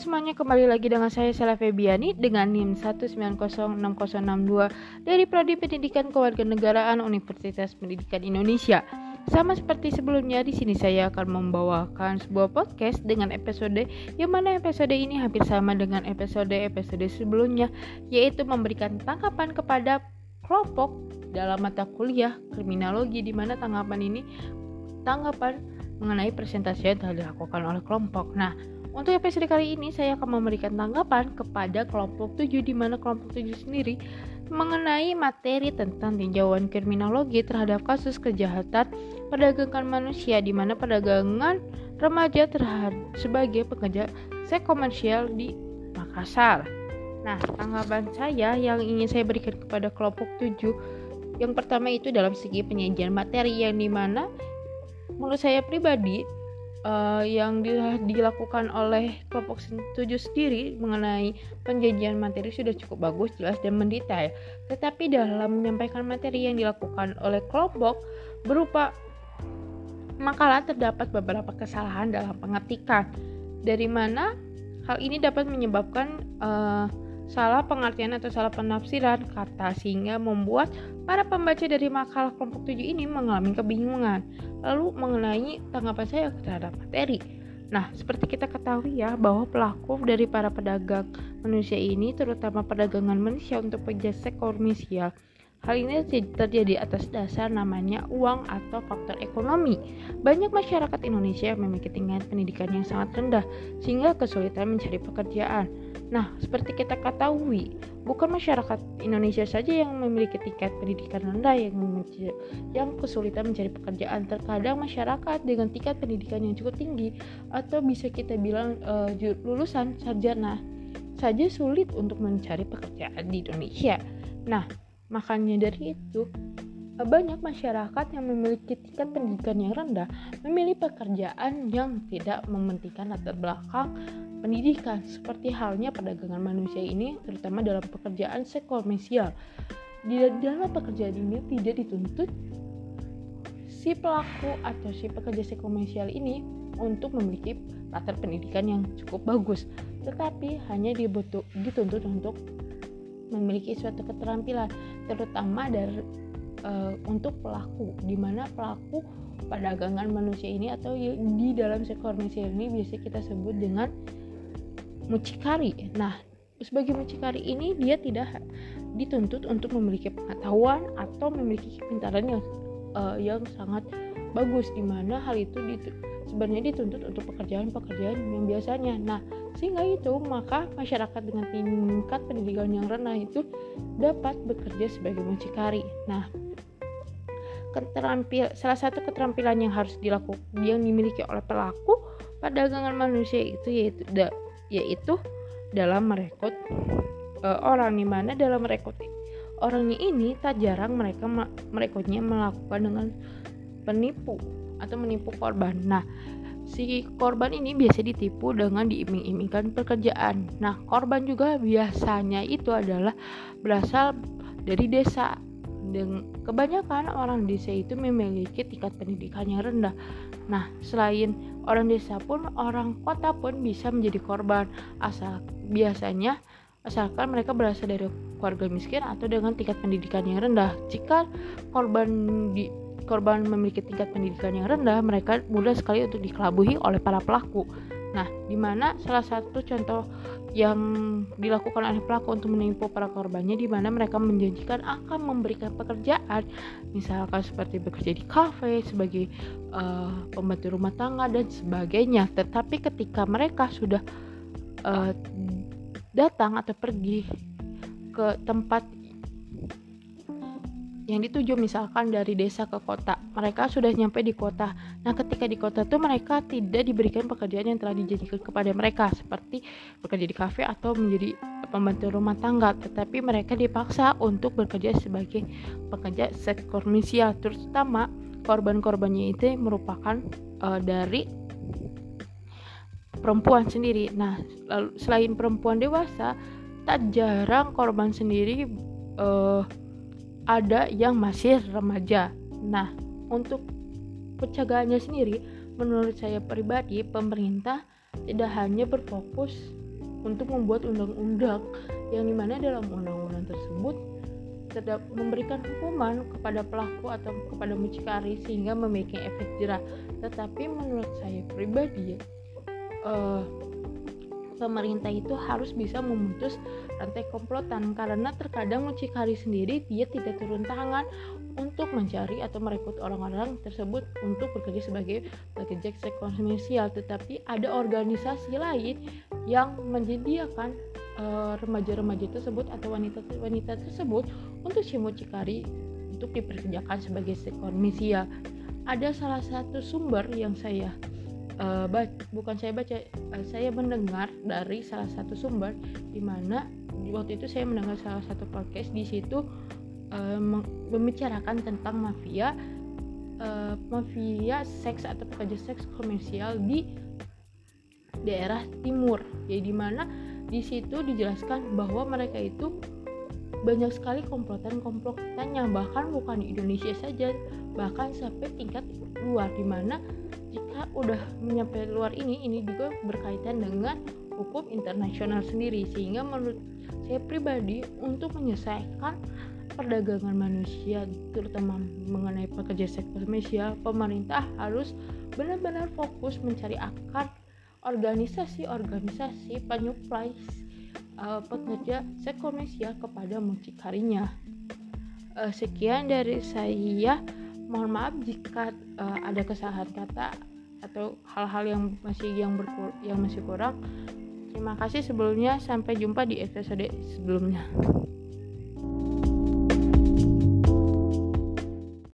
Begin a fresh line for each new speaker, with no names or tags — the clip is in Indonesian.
semuanya, kembali lagi dengan saya Sela Febiani dengan NIM 1906062 dari Prodi Pendidikan Kewarganegaraan Universitas Pendidikan Indonesia. Sama seperti sebelumnya, di sini saya akan membawakan sebuah podcast dengan episode yang mana episode ini hampir sama dengan episode-episode sebelumnya, yaitu memberikan tanggapan kepada kelompok dalam mata kuliah kriminologi di mana tanggapan ini tanggapan mengenai presentasi yang telah dilakukan oleh kelompok. Nah, untuk episode kali ini saya akan memberikan tanggapan kepada kelompok 7 di mana kelompok 7 sendiri mengenai materi tentang tinjauan kriminologi terhadap kasus kejahatan perdagangan manusia di mana perdagangan remaja terhadap sebagai pekerja seks komersial di Makassar. Nah, tanggapan saya yang ingin saya berikan kepada kelompok 7 yang pertama itu dalam segi penyajian materi yang di mana menurut saya pribadi uh, yang dilakukan oleh kelompok setuju sendiri mengenai penjajian materi sudah cukup bagus, jelas dan mendetail. Tetapi dalam menyampaikan materi yang dilakukan oleh kelompok berupa makalah terdapat beberapa kesalahan dalam pengetikan. Dari mana hal ini dapat menyebabkan uh, salah pengertian atau salah penafsiran kata sehingga membuat para pembaca dari makalah kelompok 7 ini mengalami kebingungan. Lalu mengenai tanggapan saya terhadap materi. Nah, seperti kita ketahui ya bahwa pelaku dari para pedagang manusia ini terutama perdagangan manusia untuk penjasa komersial Hal ini terjadi atas dasar namanya uang atau faktor ekonomi. Banyak masyarakat Indonesia yang memiliki tingkat pendidikan yang sangat rendah, sehingga kesulitan mencari pekerjaan. Nah, seperti kita ketahui, bukan masyarakat Indonesia saja yang memiliki tingkat pendidikan rendah yang yang kesulitan mencari pekerjaan. Terkadang masyarakat dengan tingkat pendidikan yang cukup tinggi atau bisa kita bilang uh, lulusan sarjana saja sulit untuk mencari pekerjaan di Indonesia. Nah, Makanya dari itu, banyak masyarakat yang memiliki tingkat pendidikan yang rendah memilih pekerjaan yang tidak mementingkan latar belakang pendidikan. Seperti halnya perdagangan manusia ini terutama dalam pekerjaan sekomersial. Di dalam pekerjaan ini tidak dituntut si pelaku atau si pekerja sekomersial ini untuk memiliki latar pendidikan yang cukup bagus. Tetapi hanya dibutuh, dituntut untuk memiliki suatu keterampilan terutama dari uh, untuk pelaku di mana pelaku perdagangan manusia ini atau di dalam sektor manusia ini biasa kita sebut dengan mucikari. Nah, sebagai mucikari ini dia tidak dituntut untuk memiliki pengetahuan atau memiliki kepintaran yang uh, yang sangat bagus di mana hal itu sebenarnya dituntut untuk pekerjaan-pekerjaan yang biasanya. Nah, sehingga itu maka masyarakat dengan tingkat pendidikan yang rendah itu dapat bekerja sebagai mucikari. Nah, keterampil salah satu keterampilan yang harus dilakukan yang dimiliki oleh pelaku perdagangan manusia itu yaitu da, yaitu dalam merekrut uh, orang di mana dalam merekrut orangnya ini tak jarang mereka merekrutnya melakukan dengan penipu atau menipu korban. Nah, si korban ini biasa ditipu dengan diiming-imingkan pekerjaan. Nah, korban juga biasanya itu adalah berasal dari desa. Dan kebanyakan orang desa itu memiliki tingkat pendidikan yang rendah. Nah, selain orang desa pun orang kota pun bisa menjadi korban asal biasanya asalkan mereka berasal dari keluarga miskin atau dengan tingkat pendidikan yang rendah. Jika korban di korban memiliki tingkat pendidikan yang rendah, mereka mudah sekali untuk dikelabuhi oleh para pelaku. Nah, di mana salah satu contoh yang dilakukan oleh pelaku untuk menipu para korbannya di mana mereka menjanjikan akan memberikan pekerjaan, misalkan seperti bekerja di kafe sebagai uh, pembantu rumah tangga dan sebagainya. Tetapi ketika mereka sudah uh, datang atau pergi ke tempat yang dituju misalkan dari desa ke kota mereka sudah nyampe di kota. Nah ketika di kota itu mereka tidak diberikan pekerjaan yang telah dijanjikan kepada mereka seperti bekerja di kafe atau menjadi pembantu rumah tangga. Tetapi mereka dipaksa untuk bekerja sebagai pekerja seks komersial. Terutama korban-korbannya itu merupakan uh, dari perempuan sendiri. Nah lalu selain perempuan dewasa tak jarang korban sendiri uh, ada yang masih remaja. Nah, untuk pencegahannya sendiri, menurut saya pribadi, pemerintah tidak hanya berfokus untuk membuat undang-undang yang di mana dalam undang-undang tersebut tetap memberikan hukuman kepada pelaku atau kepada mucikari sehingga memiliki efek jerah. Tetapi menurut saya pribadi, uh, pemerintah itu harus bisa memutus rantai komplotan karena terkadang mucikari sendiri dia tidak turun tangan untuk mencari atau merekrut orang-orang tersebut untuk bekerja sebagai pekerja seks komersial tetapi ada organisasi lain yang menyediakan Eh, remaja-remaja tersebut atau wanita-wanita tersebut untuk si mucikari untuk diperkerjakan sebagai sekormisia. Ada salah satu sumber yang saya uh, bukan saya baca, uh, saya mendengar dari salah satu sumber di mana waktu itu saya mendengar salah satu podcast di situ uh, membicarakan tentang mafia uh, mafia seks atau pekerja seks komersial di daerah timur. Jadi di mana di situ dijelaskan bahwa mereka itu banyak sekali komplotan-komplotannya bahkan bukan di Indonesia saja bahkan sampai tingkat luar di mana udah menyampai luar ini ini juga berkaitan dengan hukum internasional sendiri sehingga menurut saya pribadi untuk menyelesaikan perdagangan manusia terutama mengenai pekerja seks komersial pemerintah harus benar-benar fokus mencari akar organisasi-organisasi penyuplai uh, pekerja seks komersial kepada mucikarinya. Uh, sekian dari saya. Mohon maaf jika uh, ada kesalahan kata atau hal-hal yang masih yang berkur yang masih kurang. Terima kasih sebelumnya. Sampai jumpa di episode sebelumnya.